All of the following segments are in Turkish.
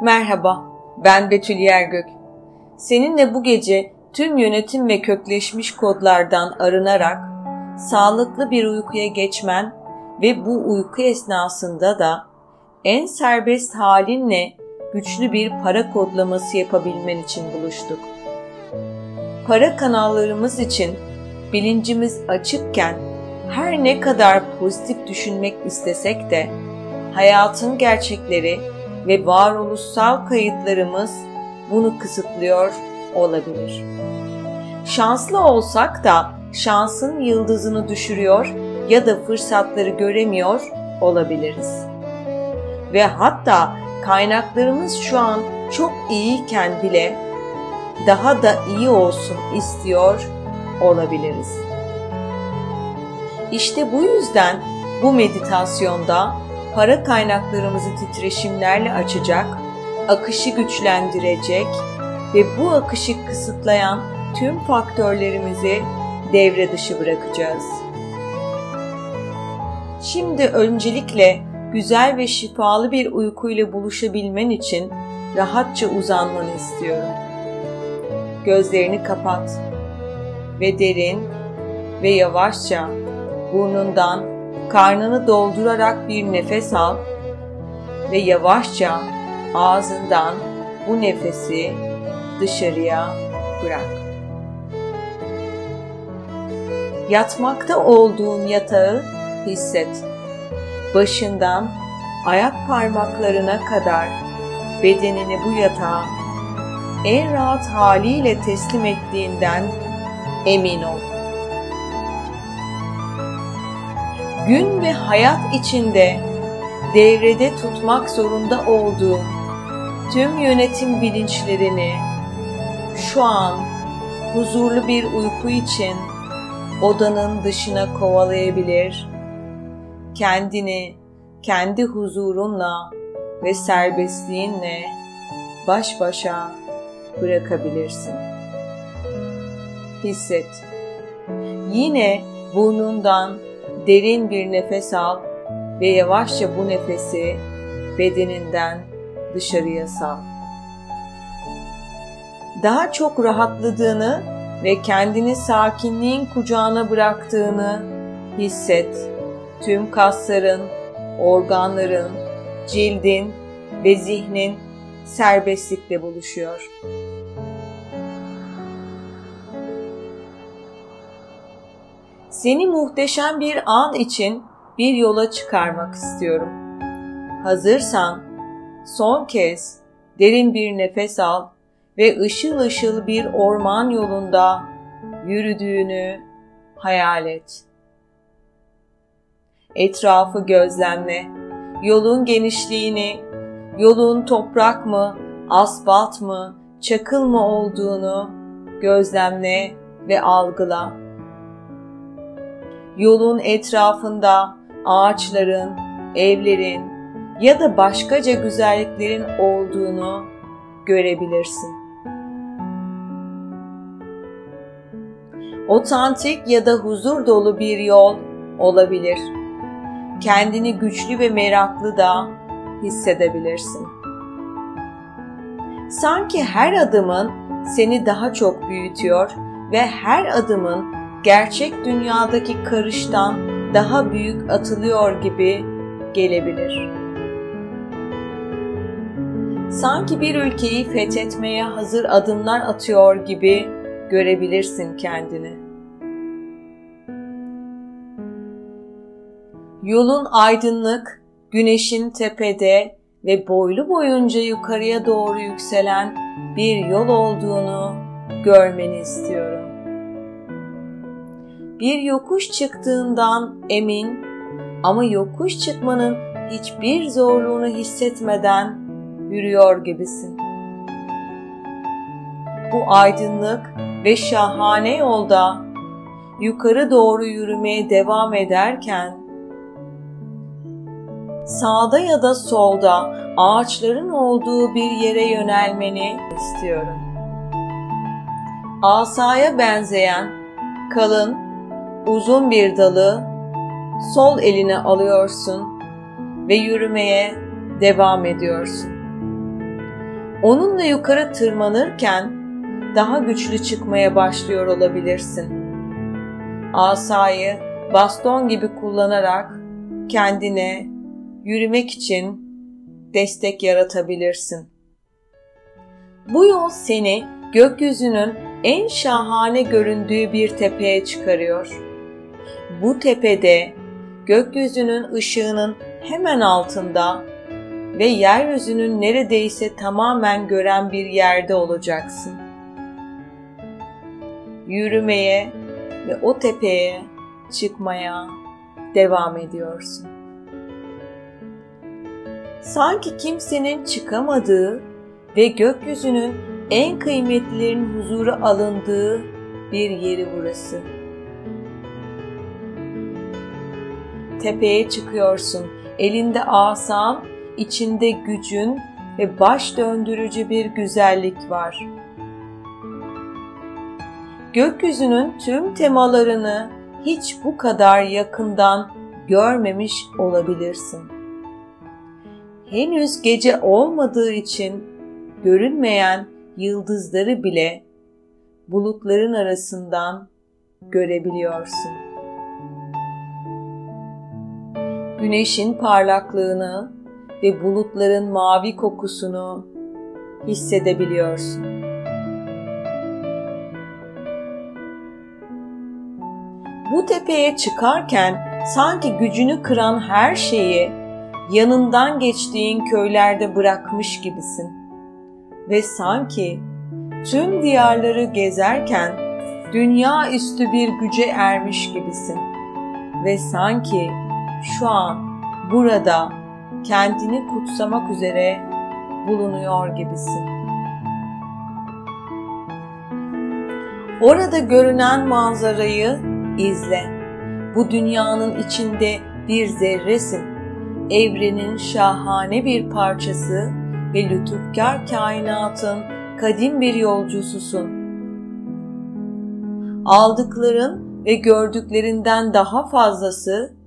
Merhaba, ben Betül Yergök. Seninle bu gece tüm yönetim ve kökleşmiş kodlardan arınarak sağlıklı bir uykuya geçmen ve bu uyku esnasında da en serbest halinle güçlü bir para kodlaması yapabilmen için buluştuk. Para kanallarımız için bilincimiz açıkken her ne kadar pozitif düşünmek istesek de hayatın gerçekleri ve varoluşsal kayıtlarımız bunu kısıtlıyor olabilir. Şanslı olsak da şansın yıldızını düşürüyor ya da fırsatları göremiyor olabiliriz. Ve hatta kaynaklarımız şu an çok iyiyken bile daha da iyi olsun istiyor olabiliriz. İşte bu yüzden bu meditasyonda para kaynaklarımızı titreşimlerle açacak, akışı güçlendirecek ve bu akışı kısıtlayan tüm faktörlerimizi devre dışı bırakacağız. Şimdi öncelikle güzel ve şifalı bir uykuyla buluşabilmen için rahatça uzanmanı istiyorum. Gözlerini kapat ve derin ve yavaşça burnundan karnını doldurarak bir nefes al ve yavaşça ağzından bu nefesi dışarıya bırak. Yatmakta olduğun yatağı hisset. Başından ayak parmaklarına kadar bedenini bu yatağa en rahat haliyle teslim ettiğinden emin ol. Gün ve hayat içinde devrede tutmak zorunda olduğun tüm yönetim bilinçlerini şu an huzurlu bir uyku için odanın dışına kovalayabilir, kendini kendi huzurunla ve serbestliğinle baş başa bırakabilirsin. Hisset. Yine burnundan derin bir nefes al ve yavaşça bu nefesi bedeninden dışarıya sal. Daha çok rahatladığını ve kendini sakinliğin kucağına bıraktığını hisset. Tüm kasların, organların, cildin ve zihnin serbestlikle buluşuyor. Seni muhteşem bir an için bir yola çıkarmak istiyorum. Hazırsan son kez derin bir nefes al ve ışıl ışıl bir orman yolunda yürüdüğünü hayal et. Etrafı gözlemle. Yolun genişliğini, yolun toprak mı, asfalt mı, çakıl mı olduğunu gözlemle ve algıla. Yolun etrafında ağaçların, evlerin ya da başkaca güzelliklerin olduğunu görebilirsin. Otantik ya da huzur dolu bir yol olabilir. Kendini güçlü ve meraklı da hissedebilirsin. Sanki her adımın seni daha çok büyütüyor ve her adımın gerçek dünyadaki karıştan daha büyük atılıyor gibi gelebilir. Sanki bir ülkeyi fethetmeye hazır adımlar atıyor gibi görebilirsin kendini. Yolun aydınlık, güneşin tepede ve boylu boyunca yukarıya doğru yükselen bir yol olduğunu görmeni istiyorum. Bir yokuş çıktığından emin ama yokuş çıkmanın hiçbir zorluğunu hissetmeden yürüyor gibisin. Bu aydınlık ve şahane yolda yukarı doğru yürümeye devam ederken sağda ya da solda ağaçların olduğu bir yere yönelmeni istiyorum. Asaya benzeyen kalın, uzun bir dalı sol eline alıyorsun ve yürümeye devam ediyorsun. Onunla yukarı tırmanırken daha güçlü çıkmaya başlıyor olabilirsin. Asayı baston gibi kullanarak kendine yürümek için destek yaratabilirsin. Bu yol seni gökyüzünün en şahane göründüğü bir tepeye çıkarıyor. Bu tepede gökyüzünün ışığının hemen altında ve yeryüzünün neredeyse tamamen gören bir yerde olacaksın. Yürümeye ve o tepeye çıkmaya devam ediyorsun. Sanki kimsenin çıkamadığı ve gökyüzünün en kıymetlilerin huzuru alındığı bir yeri burası. Tepeye çıkıyorsun. Elinde asan, içinde gücün ve baş döndürücü bir güzellik var. Gökyüzünün tüm temalarını hiç bu kadar yakından görmemiş olabilirsin. Henüz gece olmadığı için görünmeyen yıldızları bile bulutların arasından görebiliyorsun. Güneşin parlaklığını ve bulutların mavi kokusunu hissedebiliyorsun. Bu tepeye çıkarken sanki gücünü kıran her şeyi yanından geçtiğin köylerde bırakmış gibisin. Ve sanki tüm diyarları gezerken dünya üstü bir güce ermiş gibisin. Ve sanki şu an burada kendini kutsamak üzere bulunuyor gibisin. Orada görünen manzarayı izle. Bu dünyanın içinde bir zerresin. Evrenin şahane bir parçası ve lütufkar kainatın kadim bir yolcususun. Aldıkların ve gördüklerinden daha fazlası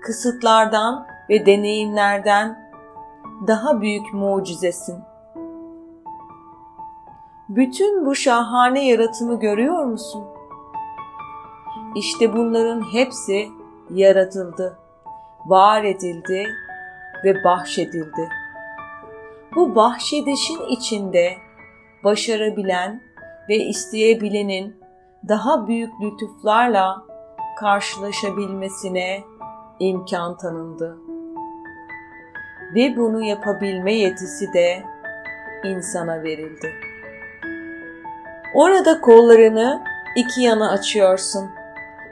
kısıtlardan ve deneyimlerden daha büyük mucizesin. Bütün bu şahane yaratımı görüyor musun? İşte bunların hepsi yaratıldı, var edildi ve bahşedildi. Bu bahşedişin içinde başarabilen ve isteyebilenin daha büyük lütuflarla karşılaşabilmesine imkan tanındı. Ve bunu yapabilme yetisi de insana verildi. Orada kollarını iki yana açıyorsun.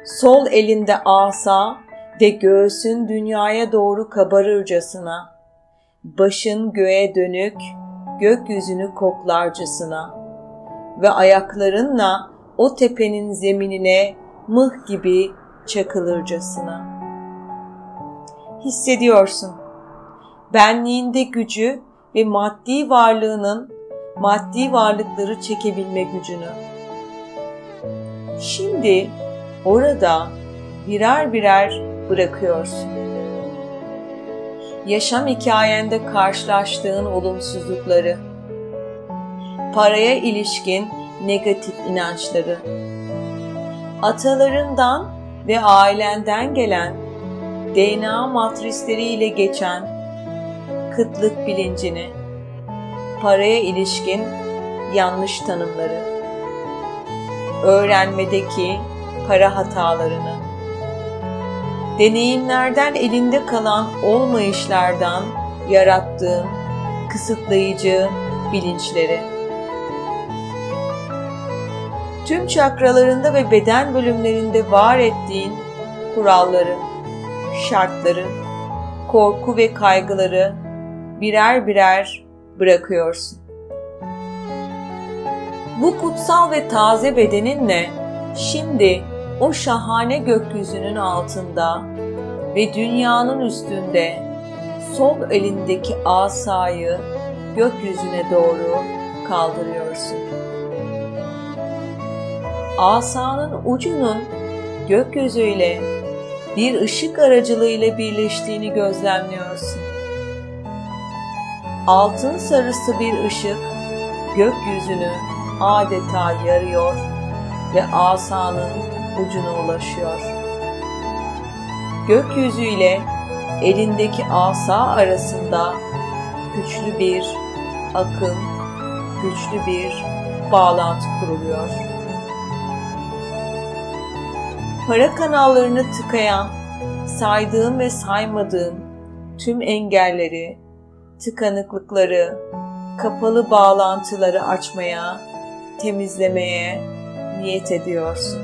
Sol elinde asa ve göğsün dünyaya doğru kabarırcasına, başın göğe dönük, gökyüzünü koklarcasına ve ayaklarınla o tepenin zeminine mıh gibi çakılırcasına hissediyorsun. Benliğinde gücü ve maddi varlığının maddi varlıkları çekebilme gücünü. Şimdi orada birer birer bırakıyorsun. Yaşam hikayende karşılaştığın olumsuzlukları, paraya ilişkin negatif inançları, atalarından ve ailenden gelen DNA matrisleriyle geçen kıtlık bilincini, paraya ilişkin yanlış tanımları, öğrenmedeki para hatalarını, deneyimlerden elinde kalan olmayışlardan yarattığın kısıtlayıcı bilinçleri, tüm çakralarında ve beden bölümlerinde var ettiğin kuralları, şartları, korku ve kaygıları birer birer bırakıyorsun. Bu kutsal ve taze bedeninle şimdi o şahane gökyüzünün altında ve dünyanın üstünde sol elindeki asayı gökyüzüne doğru kaldırıyorsun. Asanın ucunun gökyüzüyle bir ışık aracılığıyla birleştiğini gözlemliyorsun. altın sarısı bir ışık gökyüzünü adeta yarıyor ve asanın ucuna ulaşıyor. Gökyüzü ile elindeki asa arasında güçlü bir akım, güçlü bir bağlantı kuruluyor. Para kanallarını tıkayan, saydığım ve saymadığım tüm engelleri, tıkanıklıkları, kapalı bağlantıları açmaya, temizlemeye niyet ediyorsun.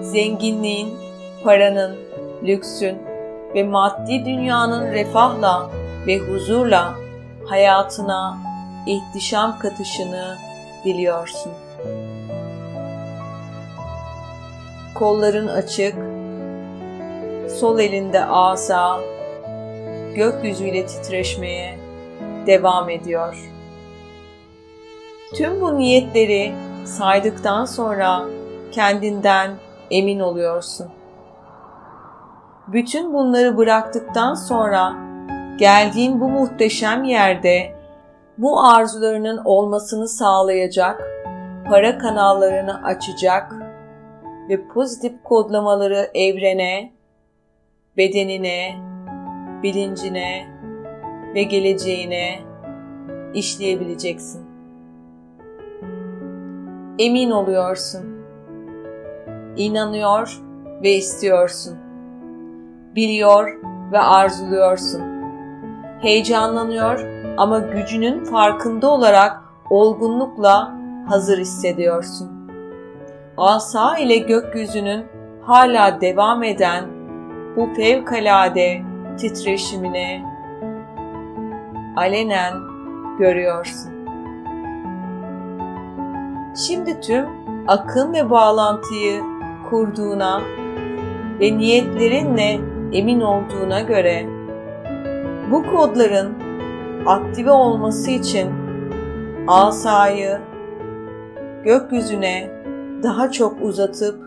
Zenginliğin, paranın, lüksün ve maddi dünyanın refahla ve huzurla hayatına ihtişam katışını diliyorsun. Kolların açık, sol elinde asa, gökyüzüyle titreşmeye devam ediyor. Tüm bu niyetleri saydıktan sonra kendinden emin oluyorsun. Bütün bunları bıraktıktan sonra geldiğin bu muhteşem yerde bu arzularının olmasını sağlayacak para kanallarını açacak ve pozitif kodlamaları evrene, bedenine, bilincine ve geleceğine işleyebileceksin. Emin oluyorsun. İnanıyor ve istiyorsun. Biliyor ve arzuluyorsun. Heyecanlanıyor ama gücünün farkında olarak olgunlukla hazır hissediyorsun. Asa ile gökyüzünün hala devam eden bu fevkalade titreşimine alenen görüyorsun. Şimdi tüm akım ve bağlantıyı kurduğuna ve niyetlerinle emin olduğuna göre bu kodların aktive olması için asayı gökyüzüne daha çok uzatıp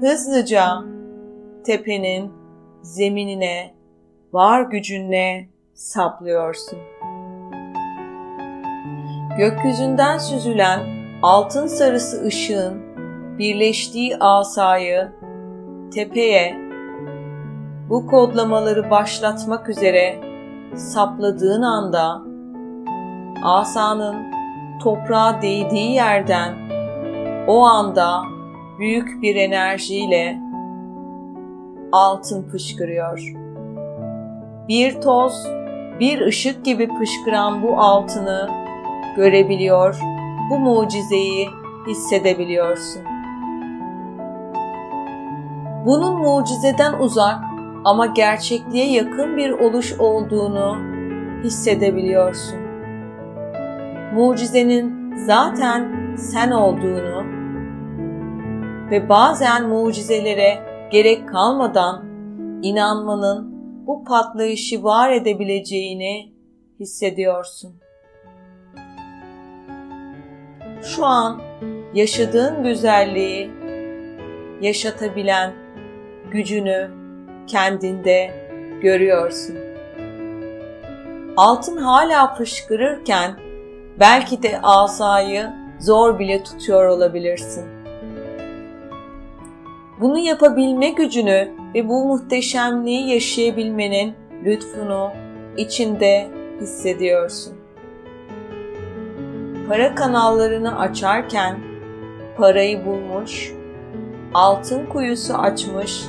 hızlıca tepenin zeminine var gücünle saplıyorsun. Gökyüzünden süzülen altın sarısı ışığın birleştiği asayı tepeye bu kodlamaları başlatmak üzere sapladığın anda asanın toprağa değdiği yerden o anda büyük bir enerjiyle altın fışkırıyor. Bir toz, bir ışık gibi fışkıran bu altını görebiliyor, bu mucizeyi hissedebiliyorsun. Bunun mucizeden uzak ama gerçekliğe yakın bir oluş olduğunu hissedebiliyorsun. Mucizenin zaten sen olduğunu ve bazen mucizelere gerek kalmadan inanmanın bu patlayışı var edebileceğini hissediyorsun. Şu an yaşadığın güzelliği yaşatabilen gücünü kendinde görüyorsun. Altın hala fışkırırken belki de asayı zor bile tutuyor olabilirsin. Bunu yapabilme gücünü ve bu muhteşemliği yaşayabilmenin lütfunu içinde hissediyorsun. Para kanallarını açarken parayı bulmuş, altın kuyusu açmış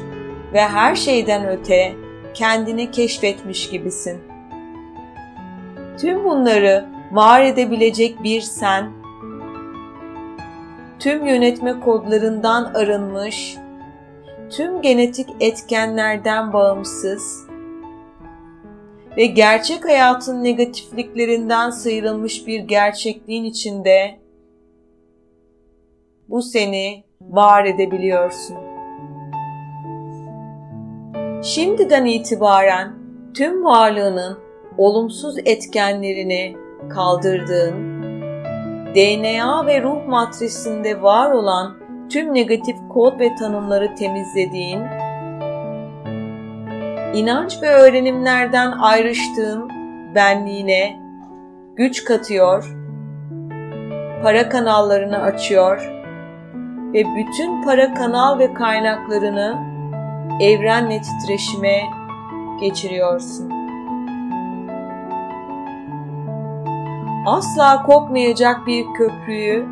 ve her şeyden öte kendini keşfetmiş gibisin. Tüm bunları var edebilecek bir sen, tüm yönetme kodlarından arınmış, tüm genetik etkenlerden bağımsız ve gerçek hayatın negatifliklerinden sıyrılmış bir gerçekliğin içinde bu seni var edebiliyorsun. Şimdiden itibaren tüm varlığının olumsuz etkenlerini kaldırdığın, DNA ve ruh matrisinde var olan tüm negatif kod ve tanımları temizlediğin inanç ve öğrenimlerden ayrıştığın benliğine güç katıyor, para kanallarını açıyor ve bütün para kanal ve kaynaklarını evrenle titreşime geçiriyorsun. Asla kopmayacak bir köprüyü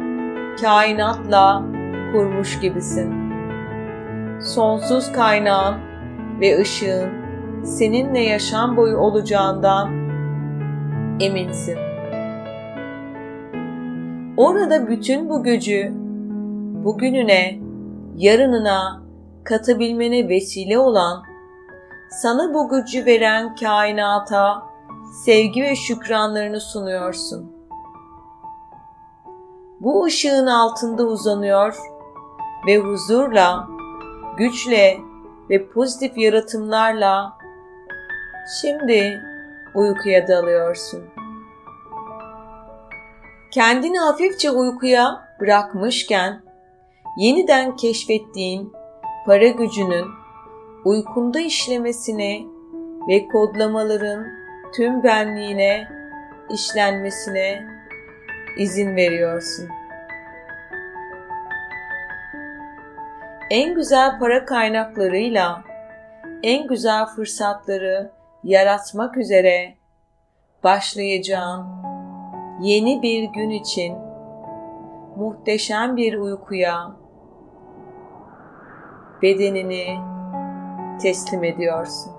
kainatla kurmuş gibisin. Sonsuz kaynağın ve ışığın seninle yaşam boyu olacağından eminsin. Orada bütün bu gücü bugününe, yarınına katabilmene vesile olan, sana bu gücü veren kainata sevgi ve şükranlarını sunuyorsun. Bu ışığın altında uzanıyor ve huzurla, güçle ve pozitif yaratımlarla şimdi uykuya dalıyorsun. Kendini hafifçe uykuya bırakmışken yeniden keşfettiğin para gücünün uykunda işlemesine ve kodlamaların tüm benliğine işlenmesine izin veriyorsun. En güzel para kaynaklarıyla en güzel fırsatları yaratmak üzere başlayacağın yeni bir gün için muhteşem bir uykuya bedenini teslim ediyorsun.